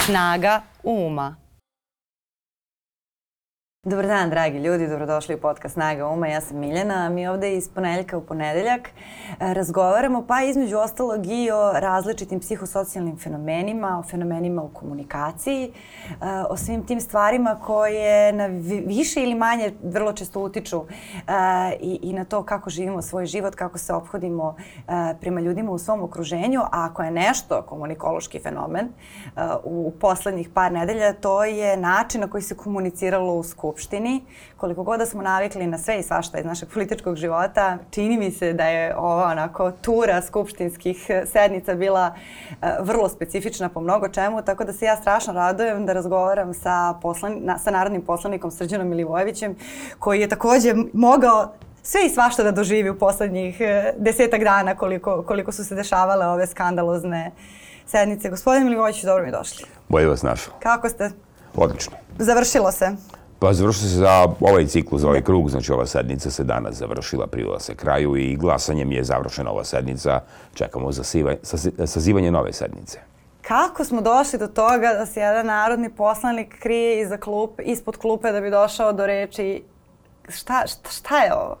Snaga uma. Dobar dan, dragi ljudi, dobrodošli u podcast Snaga Uma. Ja sam Miljana, a mi ovde iz ponedeljka u ponedeljak e, razgovaramo pa između ostalog i o različitim psihosocijalnim fenomenima, o fenomenima u komunikaciji, e, o svim tim stvarima koje na više ili manje vrlo često utiču e, i, i na to kako živimo svoj život, kako se obhodimo prema ljudima u svom okruženju, a ako je nešto komunikološki fenomen u poslednjih par nedelja, to je način na koji se komuniciralo u skupu Skupštini, koliko god da smo navikli na sve i svašta iz našeg političkog života, čini mi se da je ova onako tura skupštinskih sednica bila uh, vrlo specifična po mnogo čemu, tako da se ja strašno radujem da razgovaram sa, poslan, na, sa narodnim poslanikom Srđanom Milivojevićem, koji je takođe mogao sve i svašta da doživi u poslednjih uh, desetak dana koliko, koliko su se dešavale ove skandalozne sednice. Gospodin Milivojević, dobro mi došli. Bolje vas našao. Kako ste? Odlično. Završilo se. Pa završilo se za ovaj ciklus, za ovaj krug, znači ova sednica se danas završila, privela se kraju i glasanjem je završena ova sednica. Čekamo za sazivanje nove sednice. Kako smo došli do toga da se jedan narodni poslanik krije iza klup, ispod klupe da bi došao do reči? Šta, šta, šta je ovo?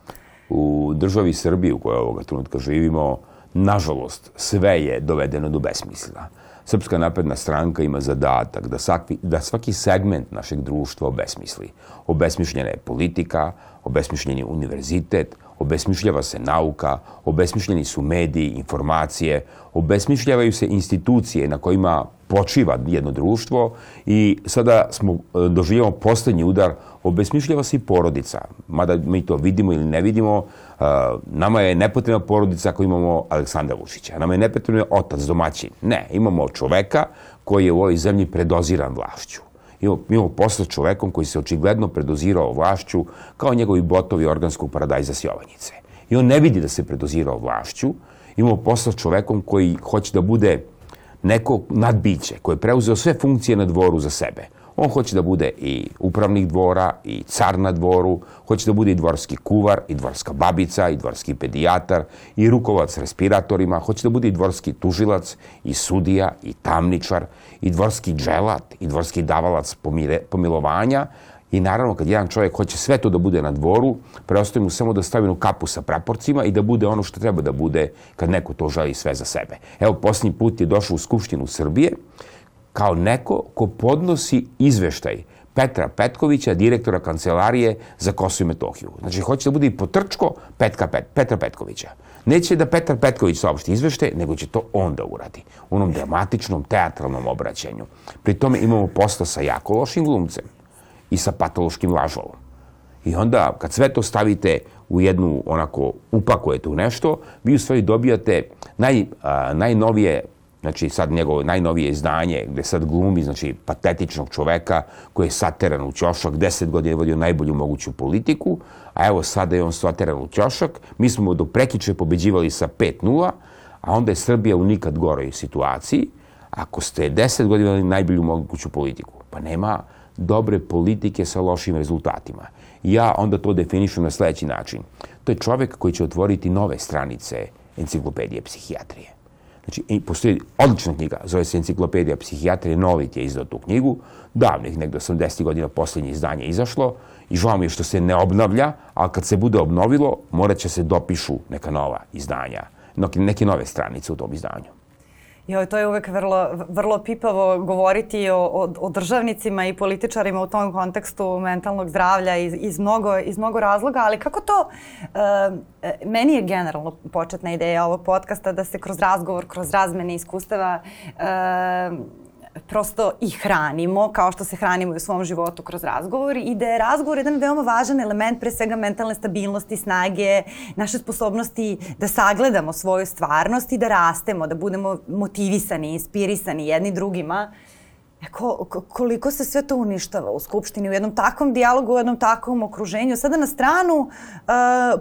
U državi Srbiji u kojoj ovoga trenutka živimo, nažalost, sve je dovedeno do besmisla. Srpska napredna stranka ima zadatak da svaki, da svaki segment našeg društva obesmisli. Obesmišljena je politika, obesmišljen je univerzitet, obesmišljava se nauka, obesmišljeni su mediji, informacije, obesmišljavaju se institucije na kojima počiva jedno društvo i sada smo e, doživljamo poslednji udar, obesmišljava se i porodica. Mada mi to vidimo ili ne vidimo, nama je nepotrebna porodica ako imamo Aleksandra Vučića. Nama je nepotrebno otac domaćin. Ne, imamo čoveka koji je u ovoj zemlji predoziran vlašću. Imamo, imamo posla čovekom koji se očigledno predozirao vlašću kao njegovi botovi organskog paradajza s Jovanjice. I on ne vidi da se predozirao vlašću. Imamo posla čovekom koji hoće da bude neko nadbiće koje je preuzeo sve funkcije na dvoru za sebe. On hoće da bude i upravnik dvora, i car na dvoru, hoće da bude i dvorski kuvar, i dvorska babica, i dvorski pedijatar, i rukovac respiratorima, hoće da bude i dvorski tužilac, i sudija, i tamničar, i dvorski dželat, i dvorski davalac pomire, pomilovanja, I naravno, kad jedan čovjek hoće sve to da bude na dvoru, preostaje mu samo da stavi jednu kapu sa praporcima i da bude ono što treba da bude kad neko to želi sve za sebe. Evo, posljednji put je došao u Skupštinu Srbije kao neko ko podnosi izveštaj Petra Petkovića, direktora kancelarije za Kosovo i Metohiju. Znači, hoće da bude i potrčko Petka Pet, Petra Petkovića. Neće da Petar Petković saopšti izvešte, nego će to on da uradi. U onom dramatičnom, teatralnom obraćanju. Pri tome imamo posla sa jako lošim glumcem i sa patološkim lažovom. I onda, kad sve to stavite u jednu, onako, upakujete u nešto, vi u stvari dobijate naj, a, najnovije znači sad njegovo najnovije izdanje gde sad glumi znači patetičnog čoveka koji je sateran u ćošak, deset godina je vodio najbolju moguću politiku, a evo sada je on sateran u ćošak. Mi smo do prekiče pobeđivali sa 5-0, a onda je Srbija u nikad goroj situaciji. Ako ste deset godina imali najbolju moguću politiku, pa nema dobre politike sa lošim rezultatima. Ja onda to definišem na sledeći način. To je čovek koji će otvoriti nove stranice enciklopedije psihijatrije. Znači, postoji odlična knjiga, zove se Enciklopedija psihijatrije, Novit je izdao tu knjigu, davnih, nekdo 80. godina poslednje izdanje izašlo i žao mi je što se ne obnavlja, ali kad se bude obnovilo, morat će se dopišu neka nova izdanja, neke nove stranice u tom izdanju. Joj, to je uvek vrlo, vrlo pipavo govoriti o, o, o državnicima i političarima u tom kontekstu mentalnog zdravlja iz, iz, mnogo, iz mnogo razloga, ali kako to, uh, meni je generalno početna ideja ovog podcasta da se kroz razgovor, kroz razmene iskustava uh, prosto i hranimo, kao što se hranimo u svom životu kroz razgovor i da je razgovor jedan veoma važan element pre svega mentalne stabilnosti, snage, naše sposobnosti da sagledamo svoju stvarnost i da rastemo, da budemo motivisani, inspirisani jedni drugima. Ko, koliko se sve to uništava u Skupštini, u jednom takvom dijalogu, u jednom takvom okruženju. Sada na stranu uh,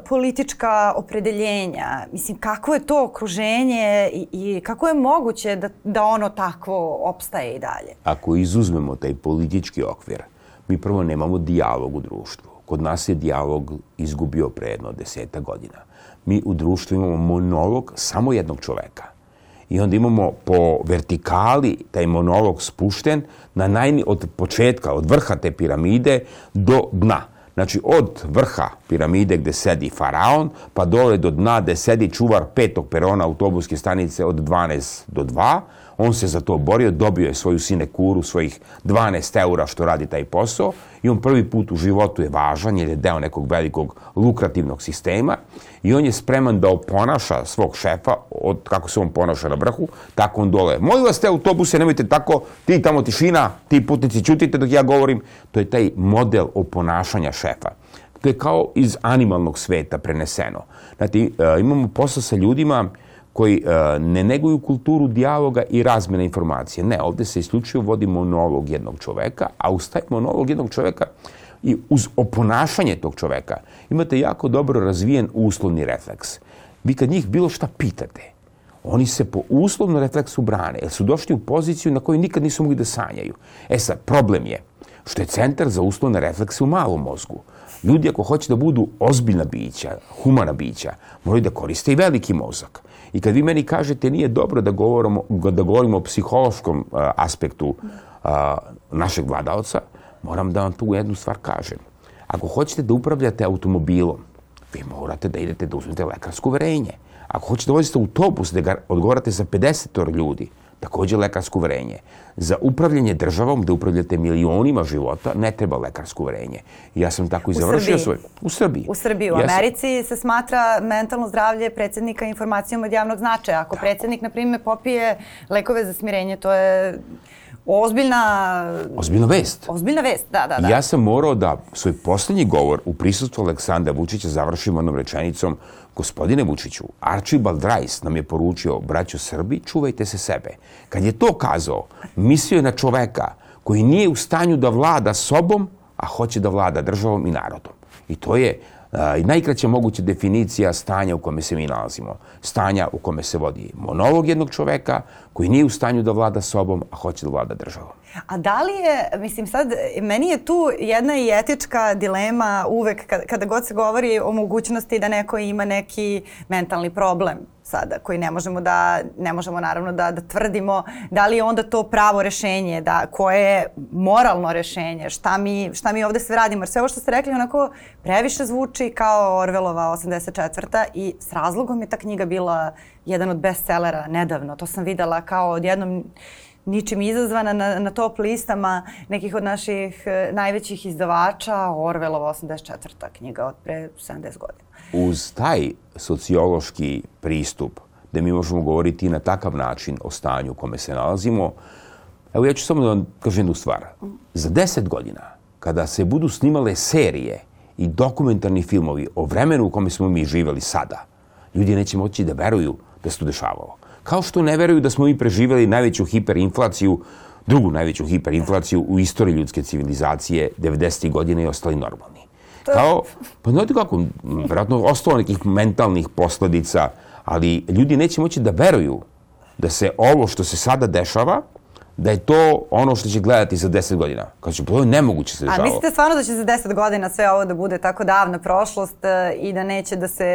politička opredeljenja. Mislim, kako je to okruženje i, i kako je moguće da, da ono takvo opstaje i dalje? Ako izuzmemo taj politički okvir, mi prvo nemamo dijalog u društvu. Kod nas je dijalog izgubio pre jedno deseta godina. Mi u društvu imamo monolog samo jednog čoveka. I onda imamo po vertikali taj monolog spušten na najni, od početka, od vrha te piramide do dna. Znači, od vrha piramide gde sedi faraon, pa dole do dna gde sedi čuvar petog perona autobuske stanice od 12 do 2, On se za to borio, dobio je svoju sinekuru, svojih 12 eura što radi taj posao i on prvi put u životu je važan jer je deo nekog velikog lukrativnog sistema i on je spreman da oponaša svog šefa, od kako se on ponaša na vrhu, tako on dole. Molim vas te autobuse, nemojte tako, ti tamo tišina, ti putnici čutite dok ja govorim. To je taj model oponašanja šefa. To je kao iz animalnog sveta preneseno. Znači, imamo posao sa ljudima koji uh, ne neguju kulturu dijaloga i razmene informacije. Ne, ovde se isključivo vodi monolog jednog čoveka, a uz taj monolog jednog čoveka i uz oponašanje tog čoveka imate jako dobro razvijen uslovni refleks. Vi kad njih bilo šta pitate, oni se po uslovnom refleksu brane, jer su došli u poziciju na kojoj nikad nisu mogli da sanjaju. E sad, problem je što je centar za uslovne reflekse u malom mozgu. Ljudi ako hoće da budu ozbiljna bića, humana bića, moraju da koriste i veliki mozak. I kad vi meni kažete nije dobro da govorimo, da govorimo o psihološkom uh, aspektu uh, našeg vladalca, moram da vam tu jednu stvar kažem. Ako hoćete da upravljate automobilom, vi morate da idete da uzmete lekarsko uverenje. Ako hoćete da vozite autobus da ga odgovarate za 50 ljudi, takođe lekarsko uverenje. Za upravljanje državom, da upravljate milionima života, ne treba lekarsko uverenje. Ja sam tako i završio svoj... U Srbiji. U Srbiji. U ja Americi sam... se smatra mentalno zdravlje predsednika informacijom od javnog značaja. Ako tako. predsednik, na primjer, popije lekove za smirenje, to je ozbiljna... Ozbiljna vest. Ozbiljna vest, da, da, da. Ja sam morao da svoj poslednji govor u prisustvu Aleksandra Vučića završim onom rečenicom Gospodine Vučiću, Archibald Rice nam je poručio, braćo Srbi, čuvajte se sebe. Kad je to kazao, mislio je na čoveka koji nije u stanju da vlada sobom, a hoće da vlada državom i narodom. I to je i najkraća moguća definicija stanja u kome se mi nalazimo. Stanja u kome se vodi monolog jednog čoveka koji nije u stanju da vlada sobom, a hoće da vlada državom. A da li je, mislim sad, meni je tu jedna i etička dilema uvek kada, kada god se govori o mogućnosti da neko ima neki mentalni problem sada koji ne možemo da ne možemo naravno da da tvrdimo da li je onda to pravo rešenje da koje je moralno rešenje šta mi šta mi ovde sve radimo jer sve ovo što ste rekli onako previše zvuči kao Orvelova 84. i s razlogom je ta knjiga bila jedan od bestsellera nedavno to sam videla kao odjednom ničim izazvana na, na top listama nekih od naših e, najvećih izdavača, Orwellova 84. knjiga od pre 70 godina. Uz taj sociološki pristup, da mi možemo govoriti na takav način o stanju u kome se nalazimo, evo ja ću samo da vam kažem jednu stvar. Za 10 godina, kada se budu snimale serije i dokumentarni filmovi o vremenu u kome smo mi živeli sada, ljudi neće moći da veruju da se to dešavalo. Kao što ne veruju da smo mi preživeli najveću hiperinflaciju, drugu najveću hiperinflaciju u istoriji ljudske civilizacije 90. godine i ostali normalni. Kao, pa znate kako, vjerojatno ostalo nekih mentalnih posledica, ali ljudi neće moći da veruju da se ovo što se sada dešava, da je to ono što će gledati za 10 godina. Kao će, to je nemoguće se dešava. A mislite stvarno da će za 10 godina sve ovo da bude tako davna prošlost e, i da neće da se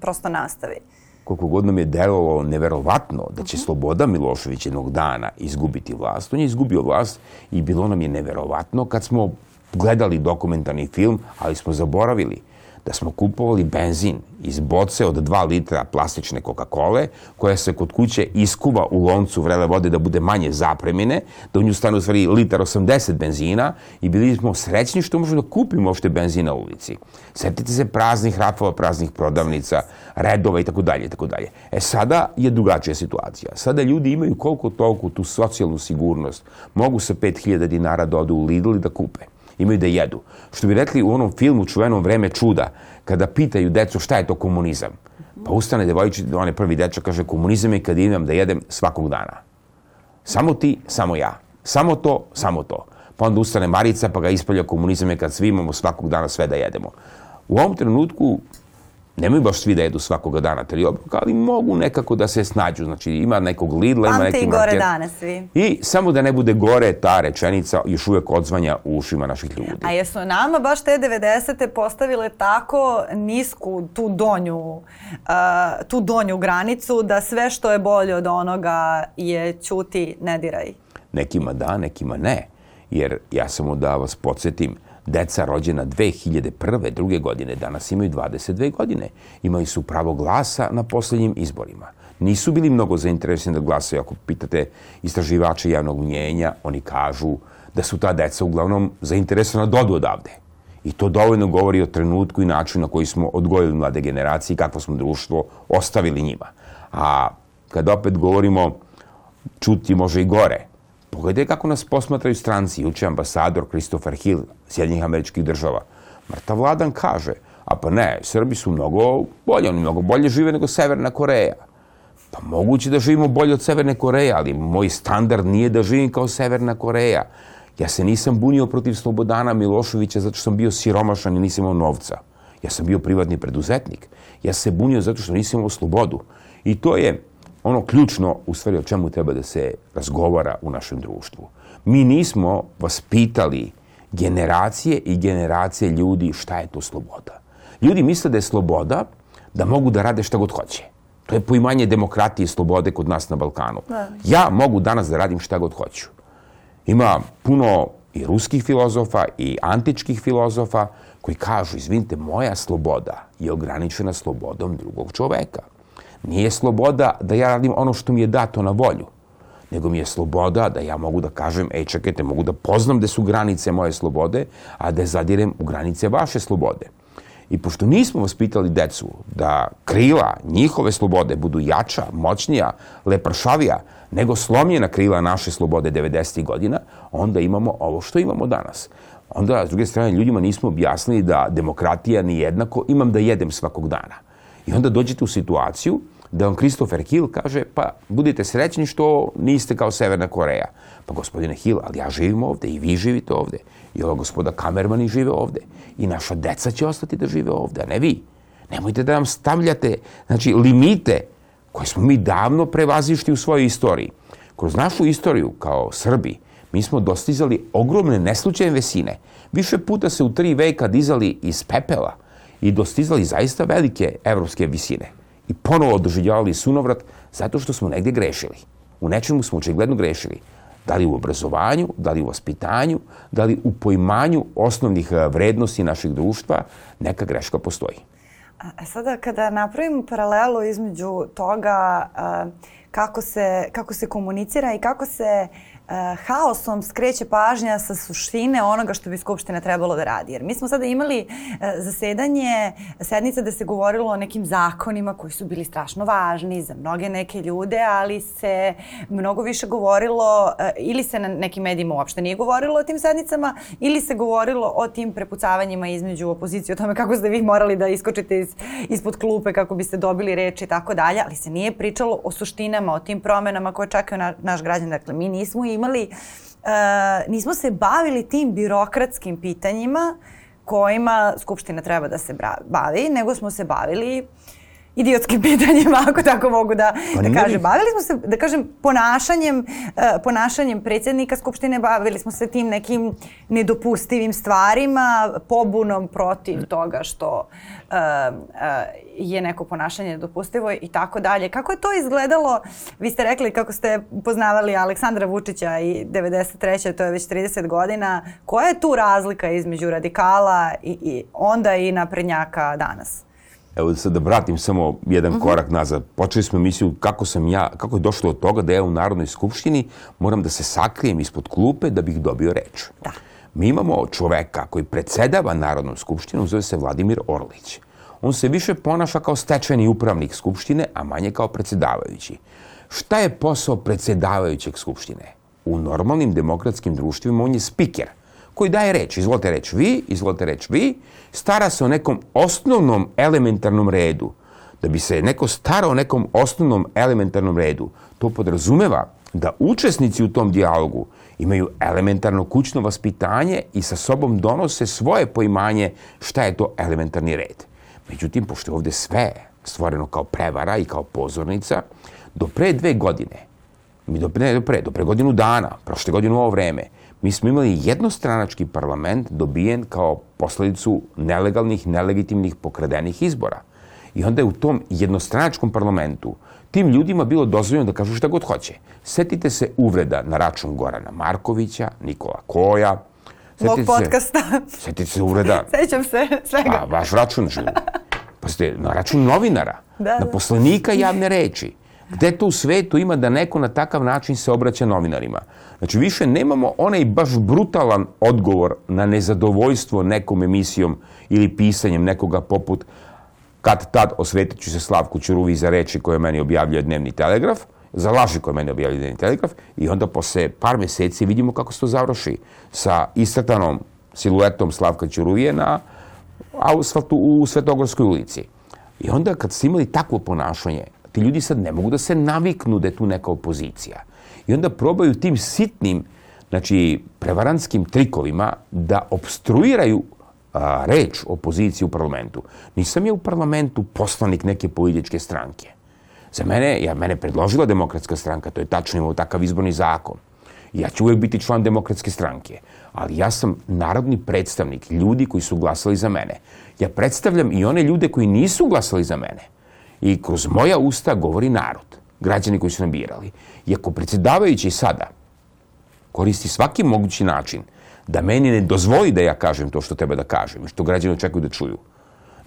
prosto nastavi? Koliko god nam je delovalo neverovatno da će Sloboda Milošević jednog dana izgubiti vlast, on je izgubio vlast i bilo nam je neverovatno kad smo gledali dokumentarni film, ali smo zaboravili da smo kupovali benzin iz boce od 2 litra plastične Coca-Cola, koja se kod kuće iskuva u loncu vrele vode da bude manje zapremine, da u nju stane u stvari litar 80 benzina i bili smo srećni što možemo da kupimo ošte benzin na ulici. Sjetite se praznih rafova, praznih prodavnica, redova i tako dalje, tako dalje. E sada je drugačija situacija. Sada ljudi imaju koliko toliko tu socijalnu sigurnost. Mogu sa 5000 dinara da odu u Lidl i da kupe imaju da jedu. Što bi rekli u onom filmu čuvenom Vreme čuda, kada pitaju decu šta je to komunizam. Pa ustane devojčić, onaj prvi dečak kaže komunizam je kad imam da jedem svakog dana. Samo ti, samo ja. Samo to, samo to. Pa onda ustane Marica pa ga ispalja komunizam je kad svi imamo svakog dana sve da jedemo. U ovom trenutku Nemaju baš svi da jedu svakoga dana tri obroka, ali mogu nekako da se snađu. Znači ima nekog Lidla, ima neki i gore dane svi. I samo da ne bude gore ta rečenica još uvek odzvanja u ušima naših ljudi. A jesu nama baš te 90. postavile tako nisku tu donju, uh, tu donju granicu da sve što je bolje od onoga je ćuti, ne diraj. Nekima da, nekima ne. Jer ja samo da vas podsjetim, deca rođena 2001. druge godine danas imaju 22 godine. Imaju su pravo glasa na poslednjim izborima. Nisu bili mnogo zainteresni da glasaju. Ako pitate istraživače javnog mnjenja, oni kažu da su ta deca uglavnom zainteresovana da odu odavde. I to dovoljno govori o trenutku i načinu na koji smo odgojili mlade generacije i kakvo smo društvo ostavili njima. A kad opet govorimo, čuti može i gore. Pogledaj kako nas posmatraju stranci. Juče ambasador Christopher Hill Sjednjih američkih država. Mrtav Vladan kaže, a pa ne, Srbi su mnogo bolje, oni mnogo bolje žive nego Severna Koreja. Pa moguće da živimo bolje od Severne Koreje, ali moj standard nije da živim kao Severna Koreja. Ja se nisam bunio protiv Slobodana Miloševića zato što sam bio siromašan i nisam imao novca. Ja sam bio privatni preduzetnik. Ja se bunio zato što nisam imao slobodu. I to je ono ključno, u stvari, o čemu treba da se razgovara u našem društvu. Mi nismo vas pitali generacije i generacije ljudi šta je to sloboda. Ljudi misle da je sloboda da mogu da rade šta god hoće. To je poimanje demokratije i slobode kod nas na Balkanu. Da. Ja mogu danas da radim šta god hoću. Ima puno i ruskih filozofa i antičkih filozofa koji kažu, izvinite, moja sloboda je ograničena slobodom drugog čoveka. Nije sloboda da ja radim ono što mi je dato na volju, nego mi je sloboda da ja mogu da kažem, ej čekajte, mogu da poznam gde su granice moje slobode, a da zadirem u granice vaše slobode. I pošto nismo vaspitali decu da krila njihove slobode budu jača, moćnija, lepršavija, nego slomljena krila naše slobode 90. godina, onda imamo ovo što imamo danas. Onda, s druge strane, ljudima nismo objasnili da demokratija ni jednako imam da jedem svakog dana. I onda dođete u situaciju da vam Christopher Hill kaže pa budite srećni što niste kao Severna Koreja. Pa gospodine Hill, ali ja živim ovde i vi živite ovde. I ova gospoda kamermani žive ovde. I naša deca će ostati da žive ovde, a ne vi. Nemojte da nam stavljate znači, limite koje smo mi davno prevazišli u svojoj istoriji. Kroz našu istoriju kao Srbi mi smo dostizali ogromne neslučajne vesine. Više puta se u tri veka dizali iz pepela i dostizali zaista velike evropske visine i ponovo doživljavali sunovrat zato što smo negde grešili. U nečemu smo očigledno grešili. Da li u obrazovanju, da li u vaspitanju, da li u poimanju osnovnih eh, vrednosti našeg društva, neka greška postoji. A sada kada napravimo paralelu između toga uh, kako, se, kako se komunicira i kako se uh, haosom skreće pažnja sa suštine onoga što bi Skupština trebalo da radi. Jer mi smo sada imali uh, zasedanje, sednica da se govorilo o nekim zakonima koji su bili strašno važni za mnoge neke ljude, ali se mnogo više govorilo uh, ili se na nekim medijima uopšte nije govorilo o tim sednicama ili se govorilo o tim prepucavanjima između opozicije, o tome kako ste vi morali da iskočite iz, ispod klupe kako biste dobili reč i tako dalje, ali se nije pričalo o suštinama, o tim promenama koje čekaju na, naš građan. Dakle, mi nismo imali, uh, nismo se bavili tim birokratskim pitanjima kojima Skupština treba da se bavi, nego smo se bavili idiotskim pitanjima, ako tako mogu da, Pa da kažem. Bavili smo se, da kažem, ponašanjem, uh, ponašanjem predsjednika Skupštine, bavili smo se tim nekim nedopustivim stvarima, pobunom protiv toga što uh, uh, je neko ponašanje nedopustivo i tako dalje. Kako je to izgledalo? Vi ste rekli kako ste poznavali Aleksandra Vučića i 93. to je već 30 godina. Koja je tu razlika između radikala i, i onda i naprednjaka danas? Evo sad da vratim samo jedan korak nazad. Počeli smo emisiju kako sam ja, kako je došlo do toga da ja u Narodnoj skupštini moram da se sakrijem ispod klupe da bih dobio reč. Da. Mi imamo čoveka koji predsedava Narodnom skupštinom, zove se Vladimir Orlić. On se više ponaša kao stečajni upravnik skupštine, a manje kao predsedavajući. Šta je posao predsedavajućeg skupštine? U normalnim demokratskim društvima on je spiker koji daje reč. Izvolite reč vi, izvolite reč vi. Stara se o nekom osnovnom elementarnom redu. Da bi se neko starao o nekom osnovnom elementarnom redu, to podrazumeva da učesnici u tom dijalogu imaju elementarno kućno vaspitanje i sa sobom donose svoje poimanje šta je to elementarni red. Međutim, pošto je ovde sve stvoreno kao prevara i kao pozornica, do pre dve godine, mi do, ne do pre, do pre godinu dana, prošle godine u ovo vreme, mi smo imali jednostranački parlament dobijen kao posledicu nelegalnih, nelegitimnih, pokradenih izbora. I onda je u tom jednostranačkom parlamentu tim ljudima bilo dozvoljeno da kažu šta god hoće. Setite se uvreda na račun Gorana Markovića, Nikola Koja, Mog podcasta. Setite se uvreda. Sećam se svega. Pa, vaš račun živi. Pa ste na račun novinara, Da, na da. poslanika javne reči. Gde to u svetu ima da neko na takav način se obraća novinarima? Znači, više nemamo onaj baš brutalan odgovor na nezadovoljstvo nekom emisijom ili pisanjem nekoga poput kad tad osvetit ću se Slavku Ćuruvi za reči koje meni objavljuje Dnevni telegraf, za laži koje meni objavljuje Dnevni telegraf i onda posle par meseci vidimo kako se to završi sa istrtanom siluetom Slavka Ćuruvije na asfaltu u Svetogorskoj ulici. I onda kad ste imali takvo ponašanje, ti ljudi sad ne mogu da se naviknu da je tu neka opozicija. I onda probaju tim sitnim, znači, prevarantskim trikovima da obstruiraju a, reč opozicije u parlamentu. Nisam ja u parlamentu poslanik neke političke stranke. Za mene, ja, mene predložila demokratska stranka, to je tačno imao takav izborni zakon. Ja ću uvek biti član demokratske stranke, ali ja sam narodni predstavnik ljudi koji su glasali za mene. Ja predstavljam i one ljude koji nisu glasali za mene. I kroz moja usta govori narod, građani koji su nam birali. I ako predsjedavajući sada koristi svaki mogući način da meni ne dozvoli da ja kažem to što treba da kažem i što građani očekuju da čuju,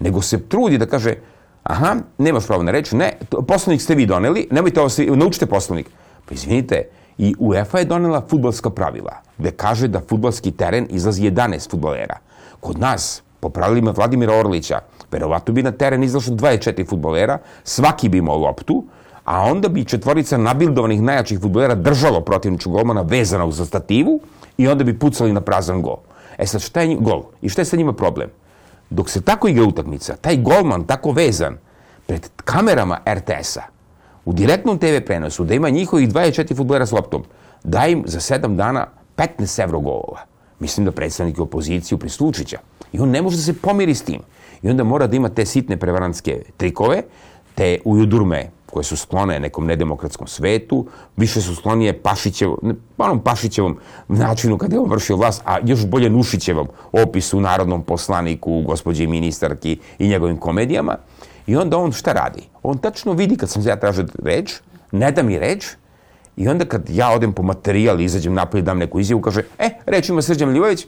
nego se trudi da kaže aha, nemaš pravo na reč, ne, to, poslovnik ste vi doneli, nemojte ovo se, naučite poslovnik. Pa izvinite, i UEFA je donela futbalska pravila, gde kaže da futbalski teren izlazi 11 futbolera. Kod nas, po pravilima Vladimira Orlića, verovatno bi na teren izašlo 24 futbolera, svaki bi imao loptu, a onda bi četvorica nabildovanih najjačih futbolera držalo protivničkog golmana vezana uz stativu i onda bi pucali na prazan gol. E sad, šta je gol? I šta je sa njima problem? Dok se tako igra utakmica, taj golman tako vezan pred kamerama RTS-a, u direktnom TV prenosu, da ima njihovih 24 futbolera s loptom, da im za 7 dana 15 evro golova. Mislim da predstavnik opoziciju prislučića. I on ne može da se pomiri s tim. I onda mora da ima te sitne prevarantske trikove, te ujudurme koje su sklone nekom nedemokratskom svetu, više su sklonije Pašićevom, onom Pašićevom načinu kada je on vršio vlast, a još bolje Nušićevom opisu narodnom poslaniku, gospođi ministarki i njegovim komedijama. I onda on šta radi? On tačno vidi kad sam ja tražio reč, ne da mi reč, i onda kad ja odem po materijal i izađem napolje dam neku izjavu, kaže, e, reč ima Srđan Milivojević,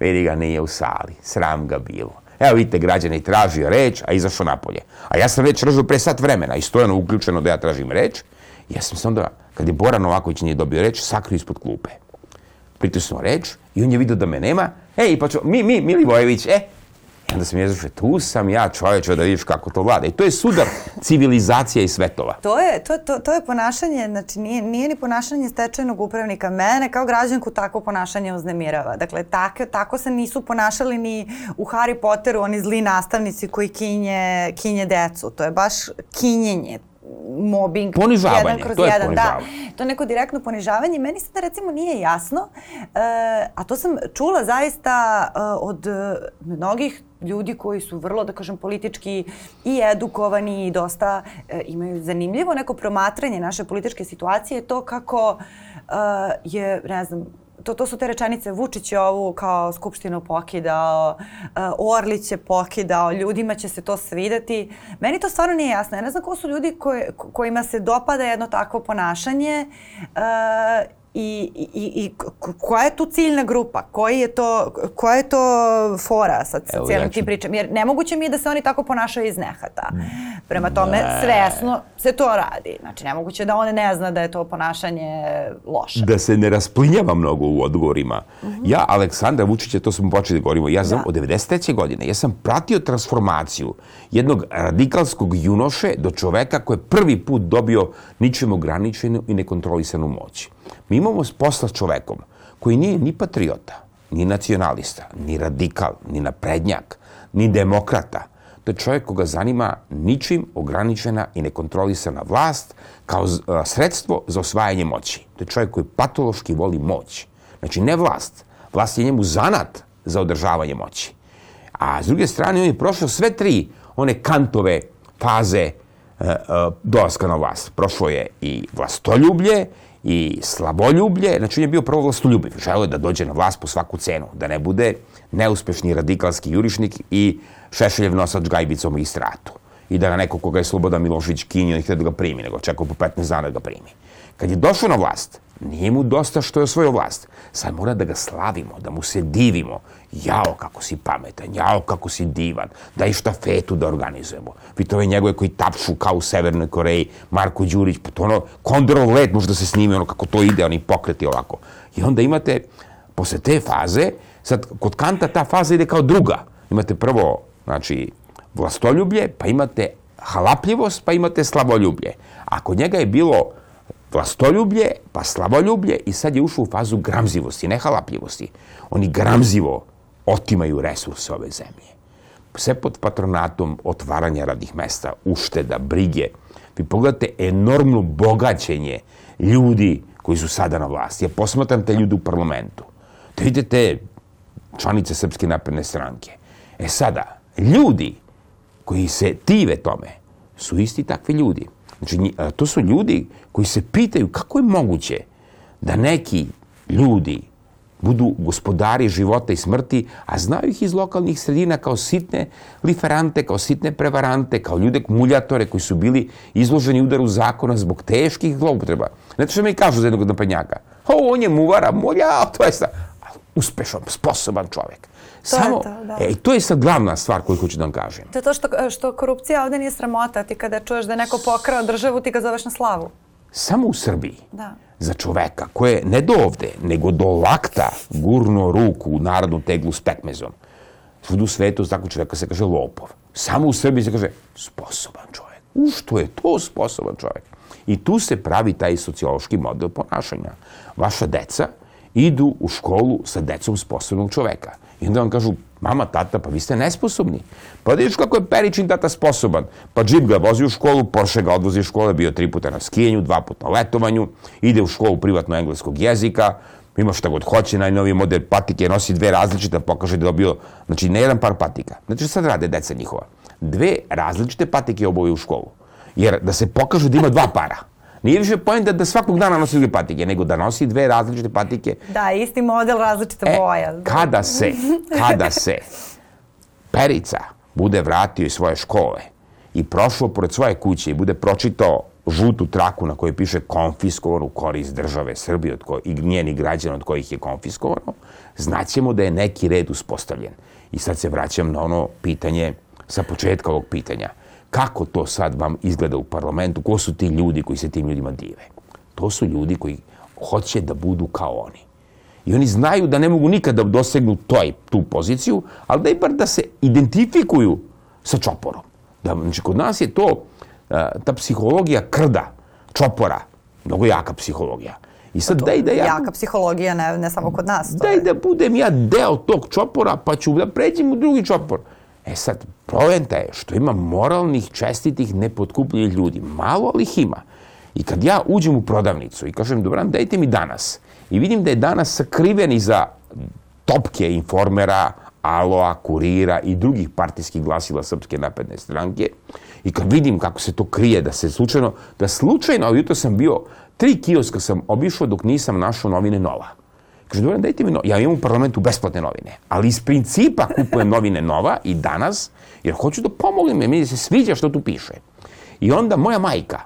vidi ga nije u sali, sram ga bilo. Evo vidite, građani tražio reč, a izašao napolje. A ja sam već tražio pre sat vremena i stojano uključeno da ja tražim reč. Ja sam se onda, kad je Bora Novaković nije dobio reč, sakrio ispod klupe. Pritisnuo reč i on je vidio da me nema. Ej, pa čo, mi, mi, Milivojević, e, I onda sam je zašao, tu sam ja čovječe da vidiš kako to vlada. I to je sudar civilizacija i svetova. To je, to, to, to je ponašanje, znači nije, nije ni ponašanje stečajnog upravnika. Mene kao građanku takvo ponašanje uznemirava. Dakle, tako, tako se nisu ponašali ni u Harry Potteru oni zli nastavnici koji kinje, kinje decu. To je baš kinjenje mobbing Ponižavanje, jedan kroz to je jedan, da. ponižavanje. To je neko direktno ponižavanje. Meni sada recimo nije jasno, e, a to sam čula zaista e, od e, mnogih ljudi koji su vrlo, da kažem, politički i edukovani i dosta e, imaju zanimljivo neko promatranje naše političke situacije, to kako e, je, ne znam, to, to su te rečenice Vučić je ovu kao skupštinu pokidao, uh, Orlić je pokidao, ljudima će se to svideti. Meni to stvarno nije jasno. Ja ne znam ko su ljudi koje, ko- kojima se dopada jedno takvo ponašanje uh, i, i, i ko- koja je tu ciljna grupa? Koji je to, koja je to fora sa, Evo, cijelim ja ću- tim pričama? Jer nemoguće mi je da se oni tako ponašaju iz nehata. Prema tome, svesno se to radi. Znači, nemoguće da on ne zna da je to ponašanje loše. Da se ne rasplinjava mnogo u odgovorima. Ja, Aleksandra Vučića, to smo počeli da govorimo, ja znam Da. od 93. godine, ja sam pratio transformaciju jednog radikalskog junoše do čoveka koji je prvi put dobio ničim ograničenu i nekontrolisanu moć. Mi imamo posla s čovekom koji nije ni patriota, ni nacionalista, ni radikal, ni naprednjak, ni demokrata. To je čovjek koga zanima ničim ograničena i nekontrolisana vlast kao sredstvo za osvajanje moći. To je čovjek koji patološki voli moć. Znači ne vlast. Vlast je njemu zanat za održavanje moći. A s druge strane, on je prošao sve tri one kantove faze e, e, dolaska na vlast. Prošlo je i vlastoljublje, i slaboljublje, znači on je bio prvo vlastoljubiv, želeo je da dođe na vlast po svaku cenu, da ne bude neuspešni radikalski jurišnik i Šešeljev nosač gajbicom i stratu i da ga neko koga je Slobodan Milošević kinio i htio da ga primi, nego čekao po 15 dana da ga primi. Kad je došao na vlast, nije mu dosta što je osvojio vlast. Sad mora da ga slavimo, da mu se divimo. Jao kako si pametan, jao kako si divan, daj štafetu da organizujemo. Vidite ove njegove koji tapšu kao u Severnoj Koreji, Marko Đurić, pa to ono, kondorov let možda se snimi, ono kako to ide, oni pokreti ovako. I onda imate, posle te faze, sad kod Kanta ta faza ide kao druga. Imate prvo, znači, vlastoljublje, pa imate halapljivost, pa imate slavoljublje. A kod njega je bilo vlastoljublje, pa slavoljublje i sad je ušao u fazu gramzivosti, ne halapljivosti. Oni gramzivo otimaju resurse ove zemlje. Sve pod patronatom otvaranja radnih mesta, ušteda, brige. Vi pogledate enormno bogaćenje ljudi koji su sada na vlasti. Ja posmatram te ljudi u parlamentu. Da vidite članice Srpske napredne stranke. E sada, ljudi koji se tive tome su isti takvi ljudi. Znači, to su ljudi koji se pitaju kako je moguće da neki ljudi budu gospodari života i smrti, a znaju ih iz lokalnih sredina kao sitne liferante, kao sitne prevarante, kao ljude muljatore koji su bili izloženi udaru zakona zbog teških zloupotreba. Znate što mi kažu za jednog napadnjaka? O, on je muvara, mulja, to je sta... uspešan, sposoban čovjek. To Samo, je to, da. E, to je sad glavna stvar koju hoću da vam kažem. To je to što, što korupcija ovde nije sramota. Ti kada čuješ da je neko pokrao državu, ti ga zoveš na slavu. Samo u Srbiji. Da. Za čoveka koje ne do ovde, nego do lakta gurno ruku u narodnu teglu s pekmezom. Svud u svetu tako čoveka se kaže lopov. Samo u Srbiji se kaže sposoban čovek. U što je to sposoban čovek? I tu se pravi taj sociološki model ponašanja. Vaša deca idu u školu sa decom sposobnog čoveka. I onda vam kažu, mama, tata, pa vi ste nesposobni. Pa vidiš kako je Peričin tata sposoban. Pa džip ga vozi u školu, Porsche ga odvozi u škole, bio tri puta na skijenju, dva puta na letovanju, ide u školu privatno engleskog jezika, ima šta god hoće, najnoviji model patike, nosi dve različite, pokaže da je dobio, znači ne jedan par patika. Znači sad rade deca njihova. Dve različite patike oboje u školu. Jer da se pokaže da ima dva para. Nije više pojenta da svakog dana nosi dve patike, nego da nosi dve različite patike. Da, isti model, različita e, boja. Kada se, kada se Perica bude vratio iz svoje škole i prošao pored svoje kuće i bude pročitao žutu traku na kojoj piše konfiskovano u korist države Srbije od koje, i njenih građana od kojih je konfiskovano, znaćemo da je neki red uspostavljen. I sad se vraćam na ono pitanje sa početka ovog pitanja – Kako to sad vam izgleda u parlamentu? Ko su ti ljudi koji se tim ljudima dive? To su ljudi koji hoće da budu kao oni. I oni znaju da ne mogu nikada da dosegnu toj, tu poziciju, ali da i bar da se identifikuju sa čoporom. Da, znači, kod nas je to, ta psihologija krda, čopora, mnogo jaka psihologija. I sad pa daj da ja... Jaka psihologija, ne, ne samo kod nas. Daj da budem ja deo tog čopora, pa ću da pređem u drugi čopor. E sad, poenta je što ima moralnih, čestitih, nepodkupljivih ljudi. Malo, ali ih ima. I kad ja uđem u prodavnicu i kažem, dobro, dajte mi danas. I vidim da je danas sakriven iza topke informera, Aloa, Kurira i drugih partijskih glasila Srpske napredne stranke. I kad vidim kako se to krije, da se slučajno, da slučajno, jutro sam bio, tri kioska sam obišao dok nisam našao novine Nova. Kaže, dobro, dajte mi, no... ja imam u parlamentu besplatne novine, ali iz principa kupujem novine Nova i danas, jer hoću da pomognem, jer mi se sviđa što tu piše. I onda moja majka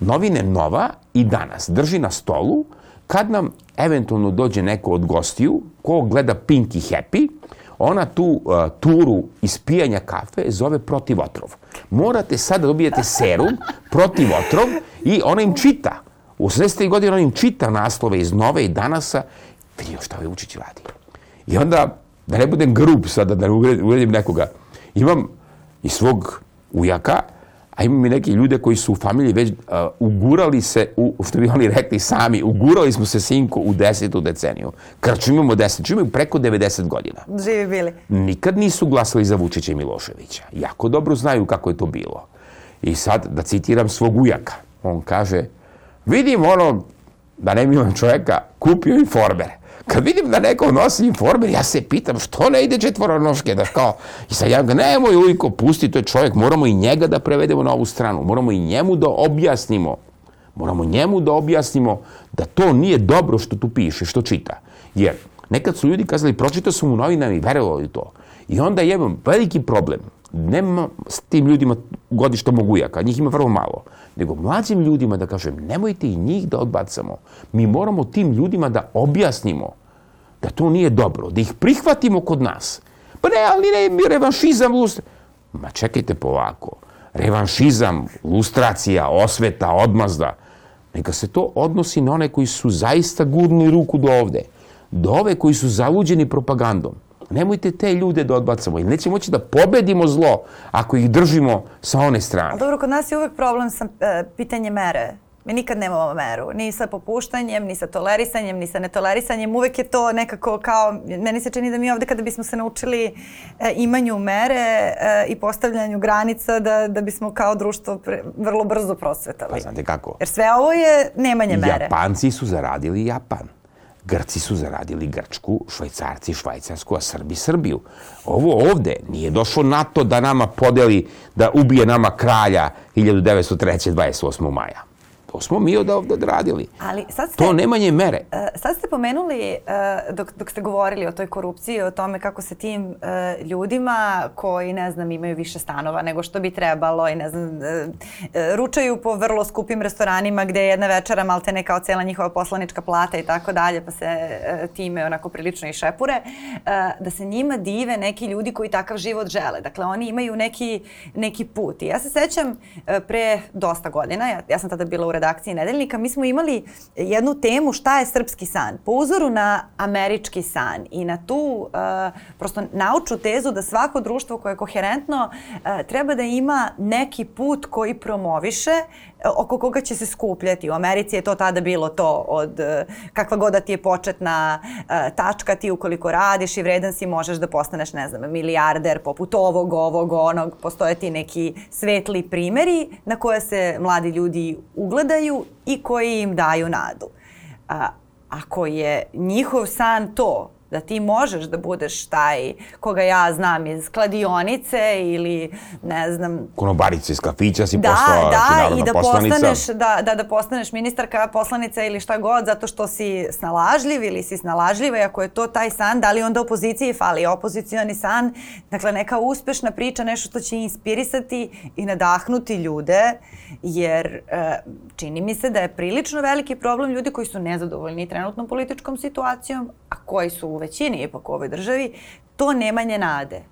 novine Nova i danas drži na stolu kad nam eventualno dođe neko od gostiju ko gleda Pink i Happy, ona tu uh, turu ispijanja kafe zove protiv otrov. Morate sad da dobijete serum protiv otrov i ona im čita. U 80. godina ona im čita naslove iz Nove i Danasa vidio šta ovaj Vučić radi. I onda, da ne budem grub sada, da ne uvredim nekoga, imam i svog ujaka, a imam i neke ljude koji su u familiji već uh, ugurali se, u, što bi oni rekli sami, ugurali smo se sinku u desetu deceniju. imamo deset, imaju preko 90 godina. Živi bili. Nikad nisu glasali za Vučića i Miloševića. Jako dobro znaju kako je to bilo. I sad, da citiram svog ujaka, on kaže, vidim ono, da ne imam čoveka, kupio informer kad vidim da neko nosi informer, ja se pitam što ne ide četvoronoške, da kao, i sad ja ga, nemoj ujko, pusti, to je čovjek, moramo i njega da prevedemo na ovu stranu, moramo i njemu da objasnimo, moramo njemu da objasnimo da to nije dobro što tu piše, što čita. Jer nekad su ljudi kazali, pročitao sam u novinama i verovali to. I onda imam veliki problem. Nema s tim ljudima godišta mogu jaka, njih ima vrlo malo. Nego mlađim ljudima da kažem, nemojte i njih da odbacamo. Mi moramo tim ljudima da objasnimo da to nije dobro, da ih prihvatimo kod nas. Pa ne, ali ne, mi revanšizam, lustra... Ma čekajte polako. Revanšizam, lustracija, osveta, odmazda. Neka se to odnosi na one koji su zaista gurnuli ruku do ovde. Do ove koji su zaluđeni propagandom. Nemojte te ljude da odbacamo, jer neće moći da pobedimo zlo ako ih držimo sa one strane. dobro, kod nas je uvek problem sa e, pitanje mere. Mi nikad nemamo meru, ni sa popuštanjem, ni sa tolerisanjem, ni sa netolerisanjem. Uvek je to nekako kao, meni se čini da mi ovde kada bismo se naučili e, imanju mere e, i postavljanju granica, da, da bismo kao društvo pre, vrlo brzo prosvetali. Pa znate kako? Jer sve ovo je nemanje mere. Japanci su zaradili Japan. Grci su zaradili Grčku, Švajcarci Švajcarsku, a Srbi Srbiju. Ovo ovde nije došlo NATO da nama podeli, da ubije nama kralja 1903. 28. maja. To smo mi od ovde odradili. Ali sad ste, to nemanje mere. Uh, sad ste pomenuli, uh, dok, dok ste govorili o toj korupciji, o tome kako se tim uh, ljudima koji, ne znam, imaju više stanova nego što bi trebalo i, ne znam, ručaju po vrlo skupim restoranima gde je jedna večera maltene kao cela njihova poslanička plata i tako dalje, pa se time onako prilično i šepure, da se njima dive neki ljudi koji takav život žele. Dakle, oni imaju neki, neki put. I ja se sećam pre dosta godina, ja, ja sam tada bila u redakciji Nedeljnika, mi smo imali jednu temu šta je srpski san. Po uzoru na američki san i na tu uh, prosto nauču tezu da svako društvo koje je koherentno uh, treba da ima neki put koji promoviše oko koga će se skupljati. U Americi je to tada bilo to od kakva god da ti je početna tačka, ti ukoliko radiš i vredan si možeš da postaneš, ne znam, milijarder poput ovog, ovog, onog. Postoje ti neki svetli primeri na koje se mladi ljudi ugledaju i koji im daju nadu. A, ako je njihov san to da ti možeš da budeš taj koga ja znam iz kladionice ili ne znam... Konobarica iz kafića si da, postala da, i da poslanica. Postaneš, da, da, da postaneš ministarka, poslanica ili šta god zato što si snalažljiv ili si snalažljiva i ako je to taj san, da li onda opoziciji fali opozicioni san, dakle neka uspešna priča, nešto što će inspirisati i nadahnuti ljude, jer e, čini mi se da je prilično veliki problem ljudi koji su nezadovoljni trenutnom političkom situacijom, a koji su većini ipak u ovoj državi, to nemanje nade.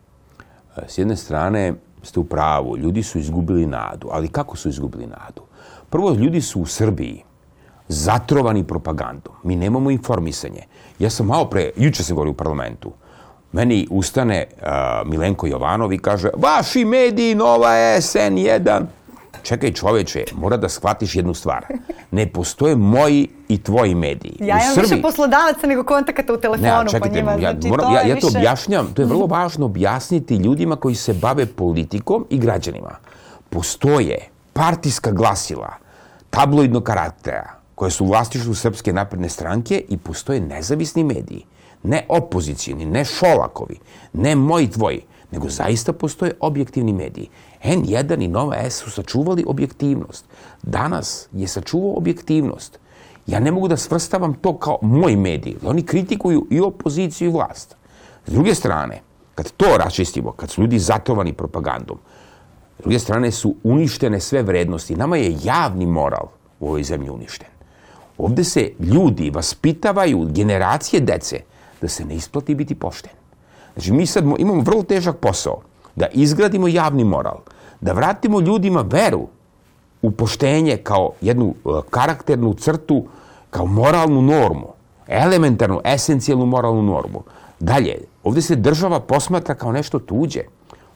S jedne strane ste u pravu, ljudi su izgubili nadu, ali kako su izgubili nadu? Prvo, ljudi su u Srbiji zatrovani propagandom. Mi nemamo informisanje. Ja sam malo pre, juče sam govorio u parlamentu, meni ustane uh, Milenko Jovanov i kaže vaši mediji, Nova S, N1, Čekaj čoveče, mora da shvatiš jednu stvar. Ne postoje moji i tvoji mediji. Ja imam Srbiji... više poslodavaca nego kontakata u telefonu ne, čekajte, po njima. Ja, znači, moram, ja, ja to više... objašnjam. To je vrlo važno objasniti ljudima koji se bave politikom i građanima. Postoje partijska glasila tabloidnog karaktera koje su u vlastištvu Srpske napredne stranke i postoje nezavisni mediji. Ne opozicijni, ne Šolakovi, ne moji tvoji, nego zaista postoje objektivni mediji. N1 i Nova S su sačuvali objektivnost. Danas je sačuvao objektivnost. Ja ne mogu da svrstavam to kao moj medij. Oni kritikuju i opoziciju i vlast. S druge strane, kad to raščistimo, kad su ljudi zatovani propagandom, s druge strane su uništene sve vrednosti. Nama je javni moral u ovoj zemlji uništen. Ovde se ljudi vaspitavaju, generacije dece, da se ne isplati biti pošten. Znači, mi sad imamo vrlo težak posao da izgradimo javni moral, da vratimo ljudima veru u poštenje kao jednu e, karakternu crtu, kao moralnu normu, elementarnu, esencijalnu moralnu normu. Dalje, ovde se država posmatra kao nešto tuđe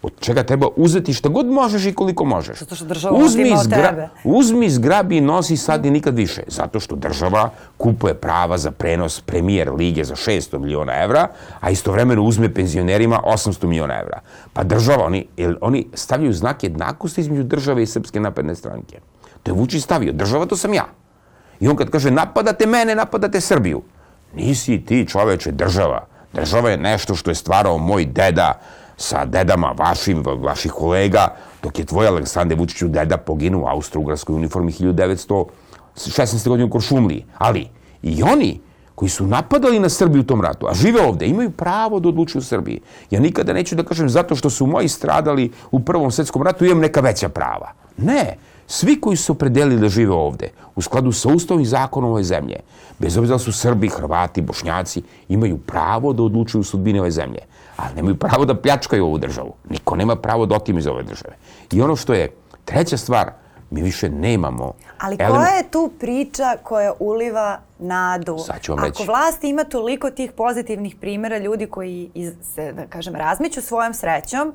od čega treba uzeti šta god možeš i koliko možeš. Zato što država uzmi od tebe. Uzmi, zgrabi i nosi sad i nikad više. Zato što država kupuje prava za prenos premijer lige za 600 miliona evra, a istovremeno uzme penzionerima 800 miliona evra. Pa država, oni, oni stavljaju znak jednakosti između države i Srpske napredne stranke. To je Vučić stavio. Država to sam ja. I on kad kaže napadate mene, napadate Srbiju. Nisi ti čoveče država. Država je nešto što je stvarao moj deda sa dedama vašim, vaših kolega, dok je tvoj Aleksandar Vučiću deda poginuo u Austro-Ugarskoj uniformi 1916. godine u Koršumliji. Ali i oni koji su napadali na Srbiju u tom ratu, a žive ovde, imaju pravo da odlučuju u Srbiji. Ja nikada neću da kažem zato što su moji stradali u Prvom svetskom ratu imam neka veća prava. Ne, svi koji su opredelili da žive ovde, u skladu sa ustavom i zakonom ove zemlje, bez obzira da su Srbi, Hrvati, Bošnjaci, imaju pravo da odlučuju sudbine ove zemlje, ali nemaju pravo da pljačkaju ovu državu. Niko nema pravo da otim iz ove države. I ono što je treća stvar, mi više nemamo... Ali koja je tu priča koja uliva nadu? Sad ću vam reći. Ako vlast ima toliko tih pozitivnih primjera ljudi koji iz, se, da kažem, razmiću svojom srećom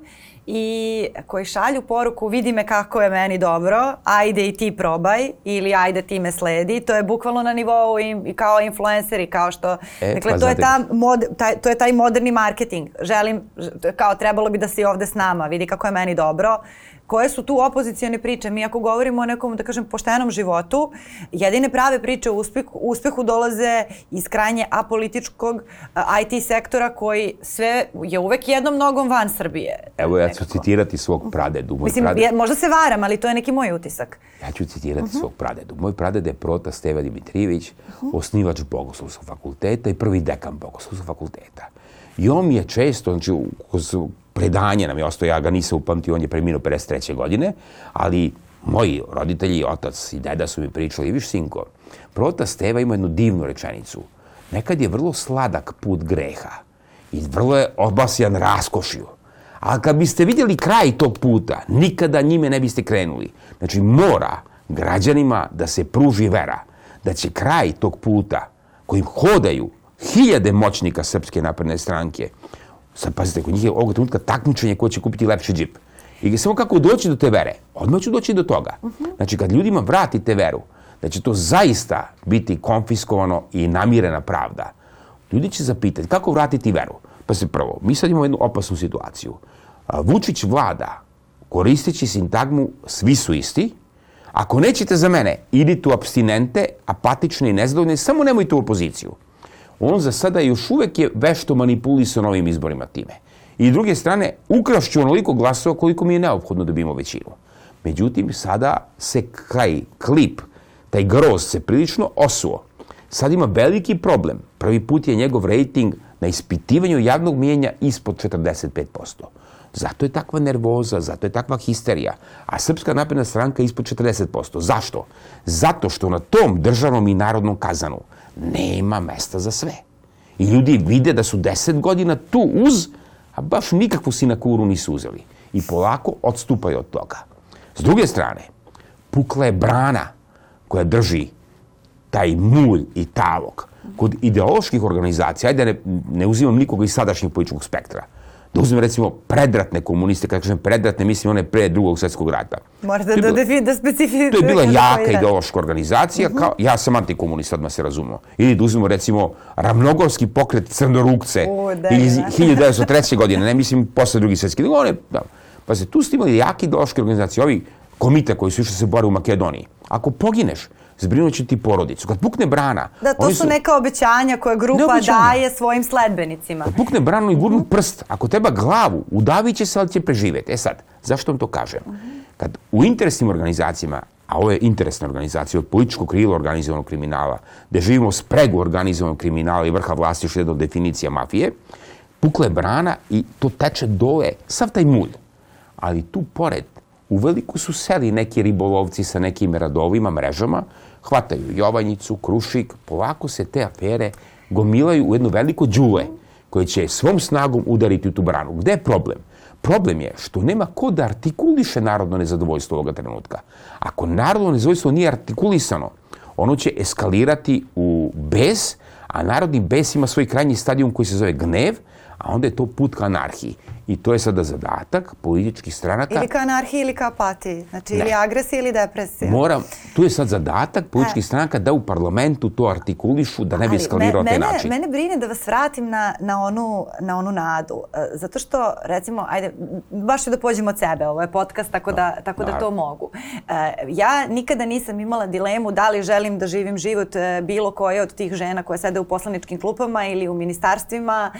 i koji šalju poruku vidi me kako je meni dobro, ajde i ti probaj ili ajde ti me sledi, to je bukvalno na nivou i, kao influenceri, kao što, E, dakle, pa to, je ta mod, taj, to je taj moderni marketing. Želim, kao trebalo bi da si ovde s nama, vidi kako je meni dobro. Koje su tu opozicijone priče? Mi ako govorimo o nekom, da kažem, poštenom životu, jedine prave priče o uspehu, uspehu dolaze iz krajnje apolitičkog IT sektora koji sve je uvek jednom nogom van Srbije. Evo ja ću Nekako. citirati svog pradedu. Moj Mislim, praded, je, možda se varam, ali to je neki moj utisak. Ja ću citirati svog pradedu. Moj praded je prota Steva Dimitrijević, osnivač Bogoslovskog fakulteta i prvi dekan Bogoslovskog fakulteta. I on mi je često, znači, kroz predanje nam je ostao, ja ga nisam upamtio, on je preminuo 53. godine, ali moji roditelji, otac i deda su mi pričali, viš sinko, prota Steva ima jednu divnu rečenicu. Nekad je vrlo sladak put greha i vrlo je obasjan raskošju. A kad biste vidjeli kraj tog puta, nikada njime ne biste krenuli. Znači, mora građanima da se pruži vera da će kraj tog puta kojim hodaju hiljade moćnika Srpske napredne stranke, sad pazite, kod njih je ovog trenutka takmičenje ko će kupiti lepši džip. I samo kako doći do te vere, odmah ću doći do toga. Znači, kad ljudima vratite veru, da će to zaista biti konfiskovano i namirena pravda, ljudi će zapitati kako vratiti veru. Pa se prvo, mi sad imamo jednu opasnu situaciju. Vučić vlada koristeći sintagmu svi su isti, ako nećete za mene, idite u abstinente, apatične i nezadovoljne, samo nemojte u opoziciju. On za sada još uvek je vešto manipulisao novim izborima time. I druge strane, ukrašću onoliko glasova koliko mi je neophodno da bi imao većinu. Međutim, sada se kraj klip, taj groz se prilično osuo. Sad ima veliki problem. Prvi put je njegov rejting na ispitivanju javnog mijenja ispod 45%. Zato je takva nervoza, zato je takva histerija. A Srpska napredna stranka je ispod 40%. Zašto? Zato što na tom državnom i narodnom kazanu nema mesta za sve. I ljudi vide da su 10 godina tu uz, a baš nikakvu sinakuru nisu uzeli. I polako odstupaju od toga. S druge strane, pukla je brana koja drži taj mulj i talog kod ideoloških organizacija, ajde ne, ne uzimam nikoga iz sadašnjeg političkog spektra, da uzmem recimo predratne komuniste, kada kažem predratne, mislim one pre drugog svjetskog rata. Morate da, defi, da specifikujete. To je bila jaka dan. ideološka organizacija, kao, ja sam antikomunista, odmah se razumemo. Ili da uzmemo recimo Ravnogorski pokret Crnorukce O, da, iz da. 1903. godine, ne mislim posle drugi svjetski, nego one, da. Pa se tu ste imali jake ideološke organizacije, ovi komite koji su išli se bore u Makedoniji. Ako pogineš, zbrinut će ti porodicu. Kad pukne brana, Da, to oni su neka obećanja koje grupa obećanja. daje svojim sledbenicima. Kad pukne branu i gurnu prst, ako treba glavu, udavit će se, ali će preživeti. E sad, zašto vam to kažem? Kad u interesnim organizacijama, a ovo je interesna organizacija od političkog krila organizovanog kriminala, gde živimo spregu organizovanog kriminala i vrha vlasti, još jedna od definicija mafije, pukla je brana i to teče dole, sav taj mulj. Ali tu pored, u veliku su seli neki ribolovci sa nekim radovima, mrežama, hvataju Jovanjicu, Krušik, polako se te afere gomilaju u jedno veliko đule koje će svom snagom udariti u tu branu. Gde je problem? Problem je što nema ko da artikuliše narodno nezadovoljstvo ovoga trenutka. Ako narodno nezadovoljstvo nije artikulisano, ono će eskalirati u bes, a narodni bes ima svoj krajnji stadijum koji se zove gnev, a onda je to put ka anarhiji. I to je sada zadatak političkih stranaka. Ili ka anarhiji ili ka apatiji. Znači ne. ili agresija ili depresija. Moram, tu je sad zadatak političkih e. stranaka da u parlamentu to artikulišu, da ne bi eskalirao taj način. Mene brine da vas vratim na, na, onu, na onu nadu. E, zato što, recimo, ajde, baš da pođem od sebe, ovo je podcast, tako da, tako da to mogu. E, ja nikada nisam imala dilemu da li želim da živim život bilo koje od tih žena koje sede u poslaničkim klupama ili u ministarstvima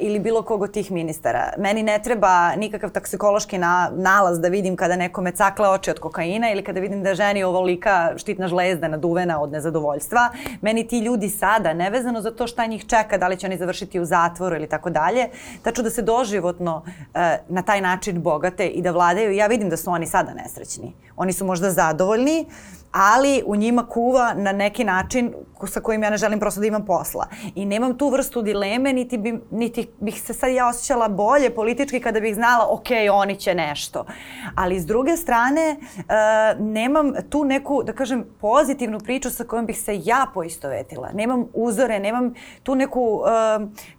ili bilo kog od tih ministara. Meni ne treba nikakav toksikološki na, nalaz da vidim kada nekome cakle oči od kokaina ili kada vidim da ženi ovolika štitna žlezda naduvena od nezadovoljstva. Meni ti ljudi sada, nevezano za to šta njih čeka, da li će oni završiti u zatvoru ili tako dalje, tačno da se doživotno uh, na taj način bogate i da vladaju. Ja vidim da su oni sada nesrećni. Oni su možda zadovoljni, ali u njima kuva na neki način sa kojim ja ne želim prosto da imam posla. I nemam tu vrstu dileme, niti, bi, niti bih se sad ja osjećala bolje politički kada bih znala, ok, oni će nešto. Ali s druge strane, uh, nemam tu neku, da kažem, pozitivnu priču sa kojom bih se ja poistovetila. Nemam uzore, nemam tu neku, uh,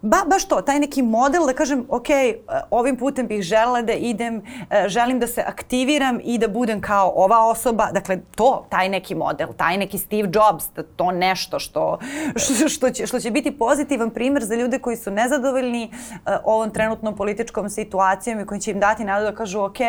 ba, baš to, taj neki model da kažem, ok, uh, ovim putem bih želela da idem, uh, želim da se aktiviram i da budem kao ova osoba. Dakle, to, taj neki model, taj neki Steve Jobs, da to nešto što, što, što, će, što će biti pozitivan primer za ljude koji su nezadovoljni uh, ovom trenutnom političkom situacijom i koji će im dati nadu da kažu ok,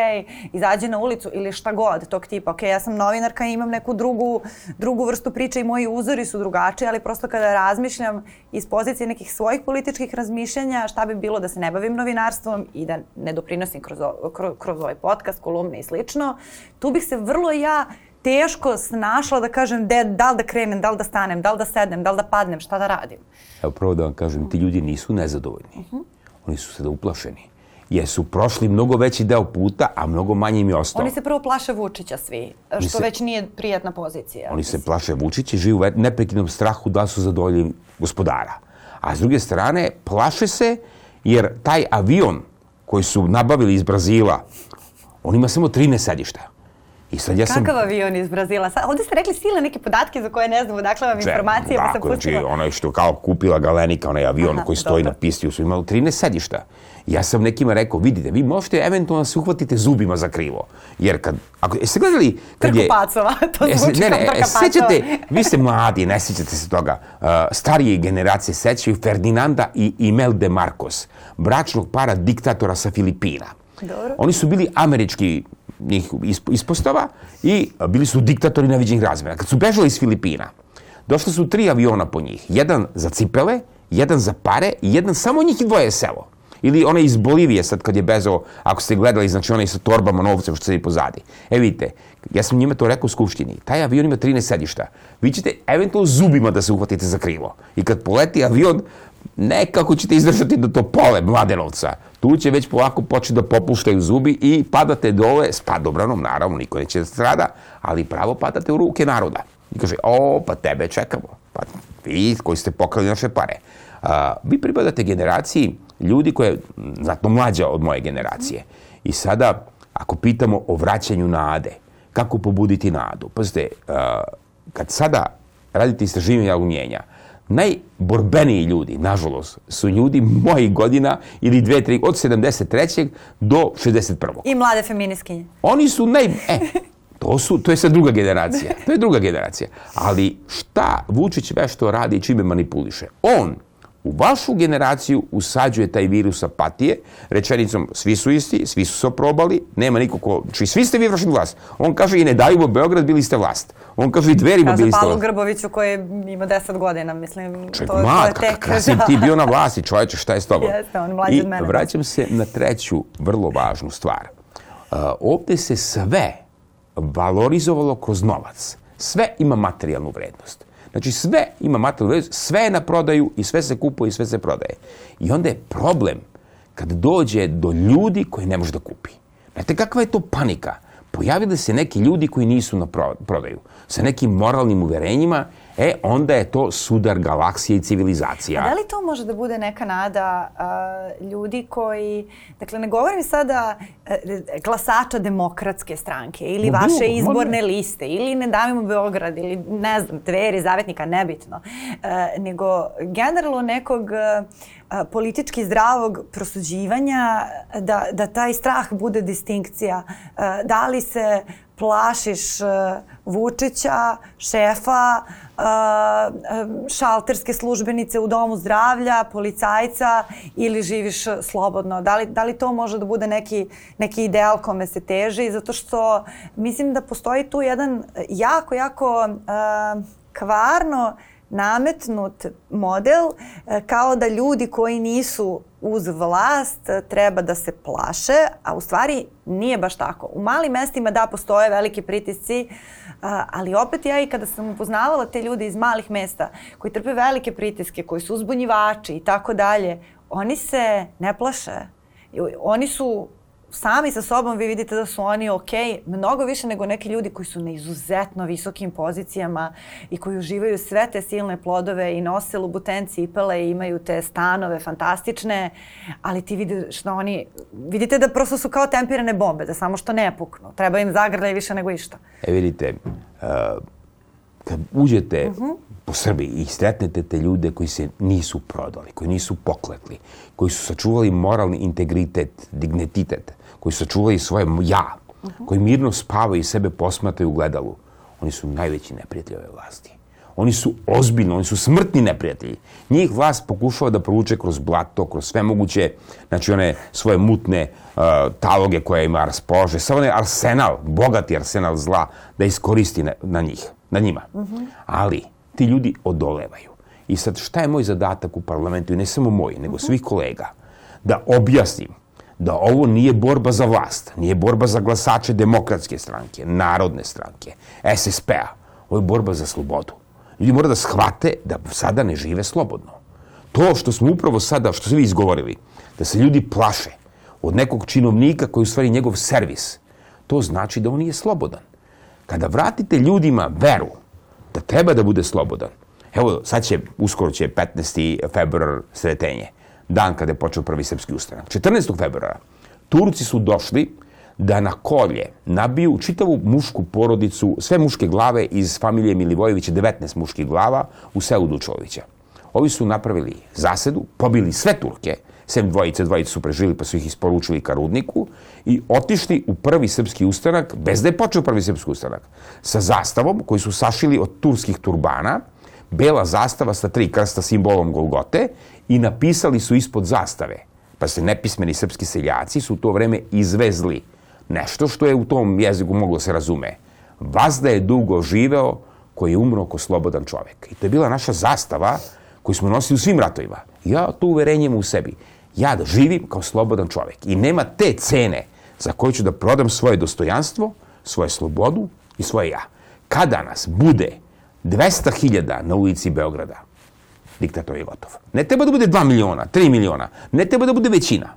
izađe na ulicu ili šta god tog tipa. Ok, ja sam novinarka i imam neku drugu, drugu vrstu priče i moji uzori su drugačiji, ali prosto kada razmišljam iz pozicije nekih svojih političkih razmišljanja šta bi bilo da se ne bavim novinarstvom i da ne doprinosim kroz, kroz, kroz ovaj podcast, kolumne i slično, tu bih se vrlo ja teško snašla da kažem de, da li da krenem, da li da stanem, da li da sednem, da li da padnem, šta da radim. Evo prvo da vam kažem, ti ljudi nisu nezadovoljni. Uh -huh. Oni su sada uplašeni. Jer su prošli mnogo veći deo puta, a mnogo manje im je ostao. Oni se prvo plaše Vučića svi, što se, već nije prijatna pozicija. Oni se plaše Vučića i žive u neprekidnom strahu da su zadovoljni gospodara. A s druge strane, plaše se jer taj avion koji su nabavili iz Brazila, on ima samo 13 sedišta. I sad ja sam... Kakav avion iz Brazila? Sad, ovde ste rekli sile neke podatke za koje ne znamo, dakle vam informacije, pa sam pustila. Znači, ono što kao kupila Galenika, onaj avion Aha, koji stoji dobro. na pisti, su imali 13 sedišta. Ja sam nekima rekao, vidite, vi možete eventualno se uhvatite zubima za krivo. Jer kad, ako, jeste gledali... Kad je, pacova, to zvuči ne, ne, kao sećate, vi ste mladi, ne sećate se toga. Uh, starije generacije sećaju Ferdinanda i Imel de Marcos, bračnog para diktatora sa Filipina. Dobro. Oni su bili američki njih ispostava i bili su diktatori neviđenih razmjera. Kad su bežali iz Filipina, došli su tri aviona po njih. Jedan za cipele, jedan za pare i jedan samo njih i dvoje selo. Ili onaj iz Bolivije sad kad je bezao, ako ste gledali, znači onaj sa torbama novcem što sedi pozadi. E vidite, ja sam njima to rekao u Skupštini. Taj avion ima 13 sedišta. Vi ćete eventualno zubima da se uhvatite za krilo. I kad poleti avion, nekako ćete izdržati do to pole Mladenovca. Tu će već polako početi da popuštaju zubi i padate dole s padobranom, naravno, niko neće da strada, ali pravo padate u ruke naroda. I kaže, o, pa tebe čekamo. Pa vi koji ste pokrali naše pare. A, vi pripadate generaciji ljudi koje je znatno mlađa od moje generacije. I sada, ako pitamo o vraćanju nade, kako pobuditi nadu? Pazite, a, kad sada radite istraživanja umijenja, najborbeniji ljudi, nažalost, su ljudi mojih godina ili dve, tri, od 73. do 61. I mlade feminiskinje. Oni su naj... E, to, su, to je sad druga generacija. To je druga generacija. Ali šta Vučić vešto radi i čime manipuliše? On u vašu generaciju usađuje taj virus apatije, rečenicom svi su isti, svi su se oprobali, nema niko ko... Či svi ste vi vršili vlast. On kaže i ne daju Beograd, bili ste vlast. On kaže i dverima bili ste vlast. Palu Grboviću koji ima 10 godina, mislim. Ček, to, mat, to je tek... Kada si ti bio na vlasti, čovječe, šta je s tobom? Jeste, on mlađi od mene. I vraćam se na treću vrlo važnu stvar. Uh, ovde se sve valorizovalo kroz novac. Sve ima materijalnu vrednost. Znači sve ima materijalnu vrednost, sve je na prodaju i sve se kupuje i sve se prodaje. I onda je problem kad dođe do ljudi koji ne može da kupi. Znate kakva je to panika? Pojavili se neki ljudi koji nisu na prodaju, sa nekim moralnim uverenjima e, onda je to sudar galaksije i civilizacija. A da li to može da bude neka nada uh, ljudi koji, dakle ne govorim sada uh, glasača demokratske stranke ili Ma, vaše izborne može. liste ili ne davimo Beograd ili ne znam, dveri, zavetnika, nebitno, uh, nego generalno nekog uh, politički zdravog prosuđivanja da, da taj strah bude distinkcija. Da li se plašiš Vučića, šefa, šalterske službenice u domu zdravlja, policajca ili živiš slobodno? Da li, da li to može da bude neki, neki ideal kome se teži? Zato što mislim da postoji tu jedan jako, jako kvarno nametnut model kao da ljudi koji nisu uz vlast treba da se plaše, a u stvari nije baš tako. U malim mestima da postoje veliki pritisci, ali opet ja i kada sam upoznavala te ljude iz malih mesta koji trpe velike pritiske, koji su uzbunjivači i tako dalje, oni se ne plaše. Oni su sami sa sobom vi vidite da su oni ok, mnogo više nego neki ljudi koji su na izuzetno visokim pozicijama i koji uživaju sve te silne plodove i nose lubutenci i pele i imaju te stanove fantastične, ali ti vidiš da oni, vidite da prosto su kao tempirane bombe, da samo što ne puknu. Treba im zagrljaj više nego išta. E vidite, uh, kad uđete uh mhm. -huh po Srbiji i sretnete te ljude koji se nisu prodali, koji nisu pokletli, koji su sačuvali moralni integritet, dignititet, koji su sačuvali svoje ja, koji mirno spavaju i sebe posmataju u gledalu, oni su najveći neprijatelji ove vlasti. Oni su ozbiljno, oni su smrtni neprijatelji. Njih vlast pokušava da provuče kroz blato, kroz sve moguće, znači one svoje mutne uh, taloge koje ima raspolože, samo onaj arsenal, bogati arsenal zla da iskoristi na, na njih, na njima. Uh -huh. Ali ti ljudi odolevaju. I sad šta je moj zadatak u parlamentu, i ne samo moj, nego svih kolega, da objasnim da ovo nije borba za vlast, nije borba za glasače demokratske stranke, narodne stranke, SSP-a. Ovo je borba za slobodu. Ljudi moraju da shvate da sada ne žive slobodno. To što smo upravo sada, što ste vi izgovorili, da se ljudi plaše od nekog činovnika koji u stvari njegov servis, to znači da on nije slobodan. Kada vratite ljudima veru da treba da bude slobodan, evo sad će, uskoro će 15. februar sretenje, dan kada je počeo prvi srpski ustanak. 14. februara Turci su došli da na kolje nabiju čitavu mušku porodicu, sve muške glave iz familije Milivojevića, 19 muških glava u selu Dučovića. Ovi su napravili zasedu, pobili sve Turke, sem dvojice, dvojice su prežili pa su ih isporučili ka Rudniku i otišli u prvi srpski ustanak, bez da je počeo prvi srpski ustanak, sa zastavom koji su sašili od turskih turbana, bela zastava sa tri krsta simbolom Golgote i napisali su ispod zastave. Pa se nepismeni srpski seljaci su u to vreme izvezli nešto što je u tom jeziku moglo se razume. Vazda je dugo živeo koji je umro ko slobodan čovek. I to je bila naša zastava koju smo nosili u svim ratovima. Ja to uverenjem u sebi. Ja da živim kao slobodan čovek. I nema te cene za koju ću da prodam svoje dostojanstvo, svoje slobodu i svoje ja. Kada nas bude 200.000 na ulici Beograda, diktator je gotov. Ne treba da bude 2 miliona, 3 miliona, ne treba da bude većina.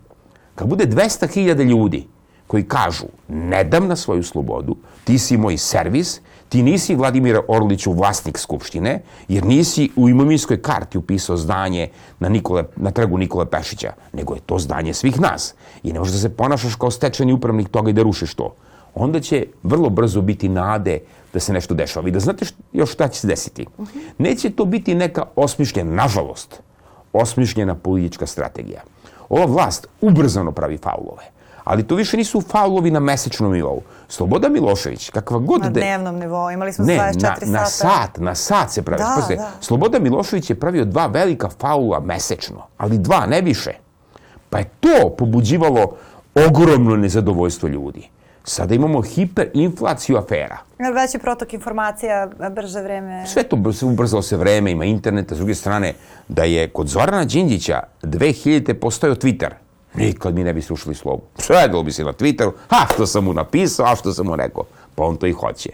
Kad bude 200.000 ljudi koji kažu ne dam na svoju slobodu, ti si moj servis, ti nisi Vladimir Orliću vlasnik Skupštine, jer nisi u imovinskoj karti upisao zdanje na, Nikole, na trgu Nikole Pešića, nego je to zdanje svih nas. I ne možeš da se ponašaš kao stečeni upravnik toga i da rušiš to. Onda će vrlo brzo biti nade da se nešto dešava. I da znate što, još šta će se desiti. Neće to biti neka osmišljena, nažalost, osmišljena politička strategija. Ova vlast ubrzano pravi faulove. Ali to više nisu faulovi na mesečnom nivou. Sloboda Milošević, kakva god... Na de... dnevnom nivou, imali smo ne, 24 sata. Na sat, na sat se pravi. Da, da. Sloboda Milošević je pravio dva velika faula mesečno, ali dva, ne više. Pa je to pobuđivalo ogromno nezadovoljstvo ljudi. Sada imamo hiperinflaciju afera. Veći protok informacija, brže vreme. Sve to ubrzalo se vreme, ima interneta. S druge strane, da je kod Zorana Đinđića 2000. postojao Twitter, nikad mi ne bi slušali slovo. Sredalo bi se na Twitteru, a što sam mu napisao, a što sam mu rekao. Pa on to i hoće.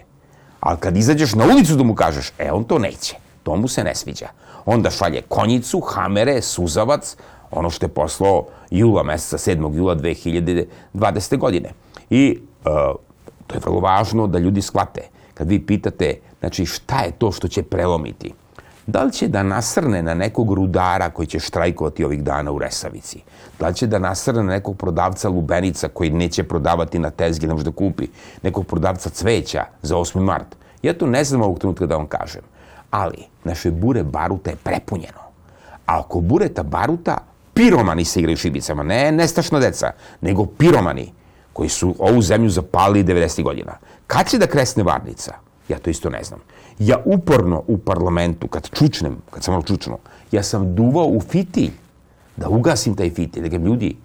Ali kad izađeš na ulicu da mu kažeš, e, on to neće. To mu se ne sviđa. Onda šalje konjicu, hamere, suzavac, ono što je poslao jula meseca, 7. jula 2020. godine. I to je vrlo važno da ljudi shvate. kad vi pitate, znači šta je to što će prelomiti? Da li će da nasrne na nekog rudara koji će štrajkovati ovih dana u Resavici? Da li će da nasrne na nekog prodavca lubenica koji neće prodavati na tezgi, ne može da kupi nekog prodavca cveća za 8. mart? Ja to ne znam ovog trenutka da vam kažem. Ali, naše bure baruta je prepunjeno. A oko bureta baruta, piromani se igraju šibicama. Ne nestašna deca, nego piromani koji su ovu zemlju zapalili 90. godina. Kad će da kresne varnica? Ja to isto ne znam. Ja uporno u parlamentu, kad čučnem, kad sam malo čučno, ja sam duvao u fitilj da ugasim taj fitilj, da ljudi,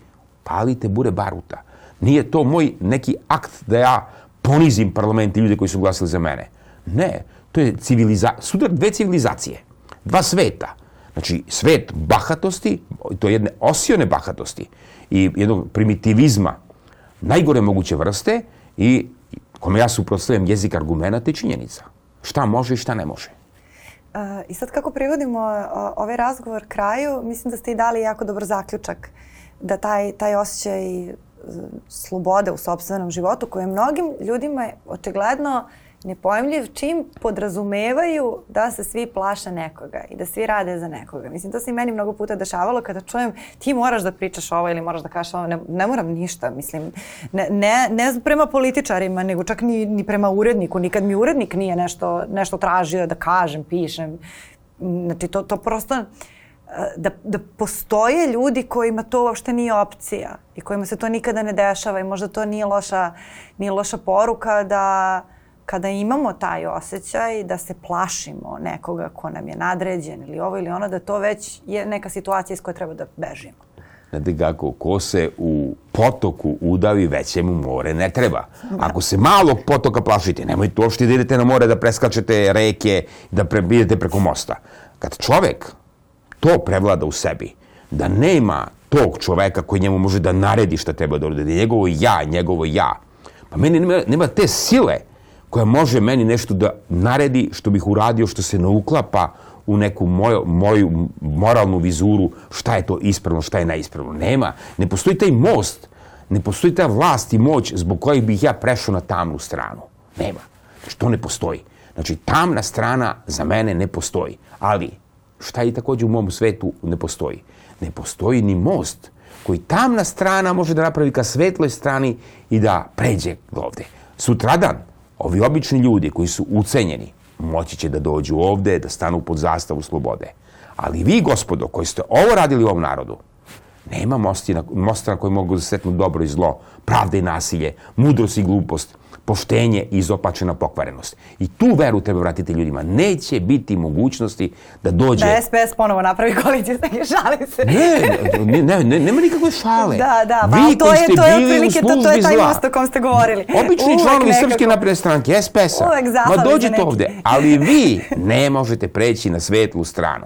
palite bure baruta. Nije to moj neki akt da ja ponizim parlament i ljude koji su glasili za mene. Ne, to je civiliza sudar dve civilizacije, dva sveta. Znači, svet bahatosti, to je jedne osione bahatosti i jednog primitivizma najgore moguće vrste i kome ja suprotstavljam jezik argumenta i činjenica. Šta može i šta ne može. Uh, I sad kako privodimo uh, ovaj razgovor kraju, mislim da ste i dali jako dobar zaključak da taj, taj osjećaj uh, slobode u sobstvenom životu koje mnogim ljudima je očigledno nepojemljiv čim podrazumevaju da se svi plaše nekoga i da svi rade za nekoga. Mislim, to se i meni mnogo puta dešavalo kada čujem ti moraš da pričaš ovo ili moraš da kažeš ovo, ne, ne moram ništa, mislim, ne, ne, ne prema političarima, nego čak ni, ni prema uredniku, nikad mi urednik nije nešto, nešto tražio da kažem, pišem. Znači, to, to prosto da, da postoje ljudi kojima to uopšte nije opcija i kojima se to nikada ne dešava i možda to nije loša, nije loša poruka da kada imamo taj osjećaj da se plašimo nekoga ko nam je nadređen ili ovo ili ono, da to već je neka situacija iz koje treba da bežimo. Znate kako, ko se u potoku udavi, veće mu more ne treba. Da. Ako se malog potoka plašite, nemojte uopšte da idete na more, da preskačete reke, da pre, idete preko mosta. Kad čovek to prevlada u sebi, da nema tog čoveka koji njemu može da naredi šta treba da uradi, njegovo ja, njegovo ja, pa meni nema, nema te sile koja može meni nešto da naredi što bih uradio, što se ne uklapa u neku moju, moju moralnu vizuru šta je to ispravno, šta je neispravno. Nema. Ne postoji taj most, ne postoji ta vlast i moć zbog kojih bih ja prešao na tamnu stranu. Nema. Znači, to ne postoji. Znači, tamna strana za mene ne postoji. Ali, šta i takođe u mom svetu ne postoji? Ne postoji ni most koji tamna strana može da napravi ka svetloj strani i da pređe ovde. Sutradan, Ovi obični ljudi koji su ucenjeni moći će da dođu ovde, da stanu pod zastavu slobode. Ali vi, gospodo, koji ste ovo radili u ovom narodu, nema mosta na, mosta na koji mogu da setnu dobro i zlo, pravda i nasilje, mudrost i glupost, poštenje i izopačena pokvarenost. I tu veru treba vratiti ljudima. Neće biti mogućnosti da dođe... Da SPS ponovo napravi koaliciju, da šali se. Ne, ne, ne, ne, nema nikakve šale. Da, da, pa Vi to je, to je otprilike, to, to je taj most o kom ste govorili. Obični članovi nekako... Srpske napredne stranke, SPS-a. Ma dođete ovde, ali vi ne možete preći na svetlu stranu.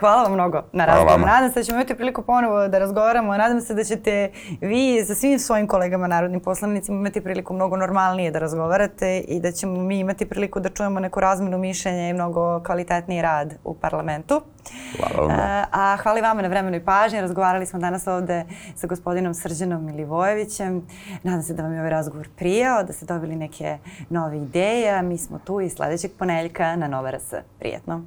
Hvala vam mnogo na razgovor. Nadam se da ćemo imati priliku ponovo da razgovaramo. Nadam se da ćete vi sa svim svojim kolegama narodnim poslanicima imati priliku mnogo normalnije da razgovarate i da ćemo mi imati priliku da čujemo neku razmenu mišljenja i mnogo kvalitetniji rad u parlamentu. Hvala vam. A, a hvala vama na vremenu i pažnji. Razgovarali smo danas ovde sa gospodinom Srđanom Milivojevićem. Nadam se da vam je ovaj razgovor prijao, da ste dobili neke nove ideje. Mi smo tu i sledećeg poneljka na Nova RS. Prijetno.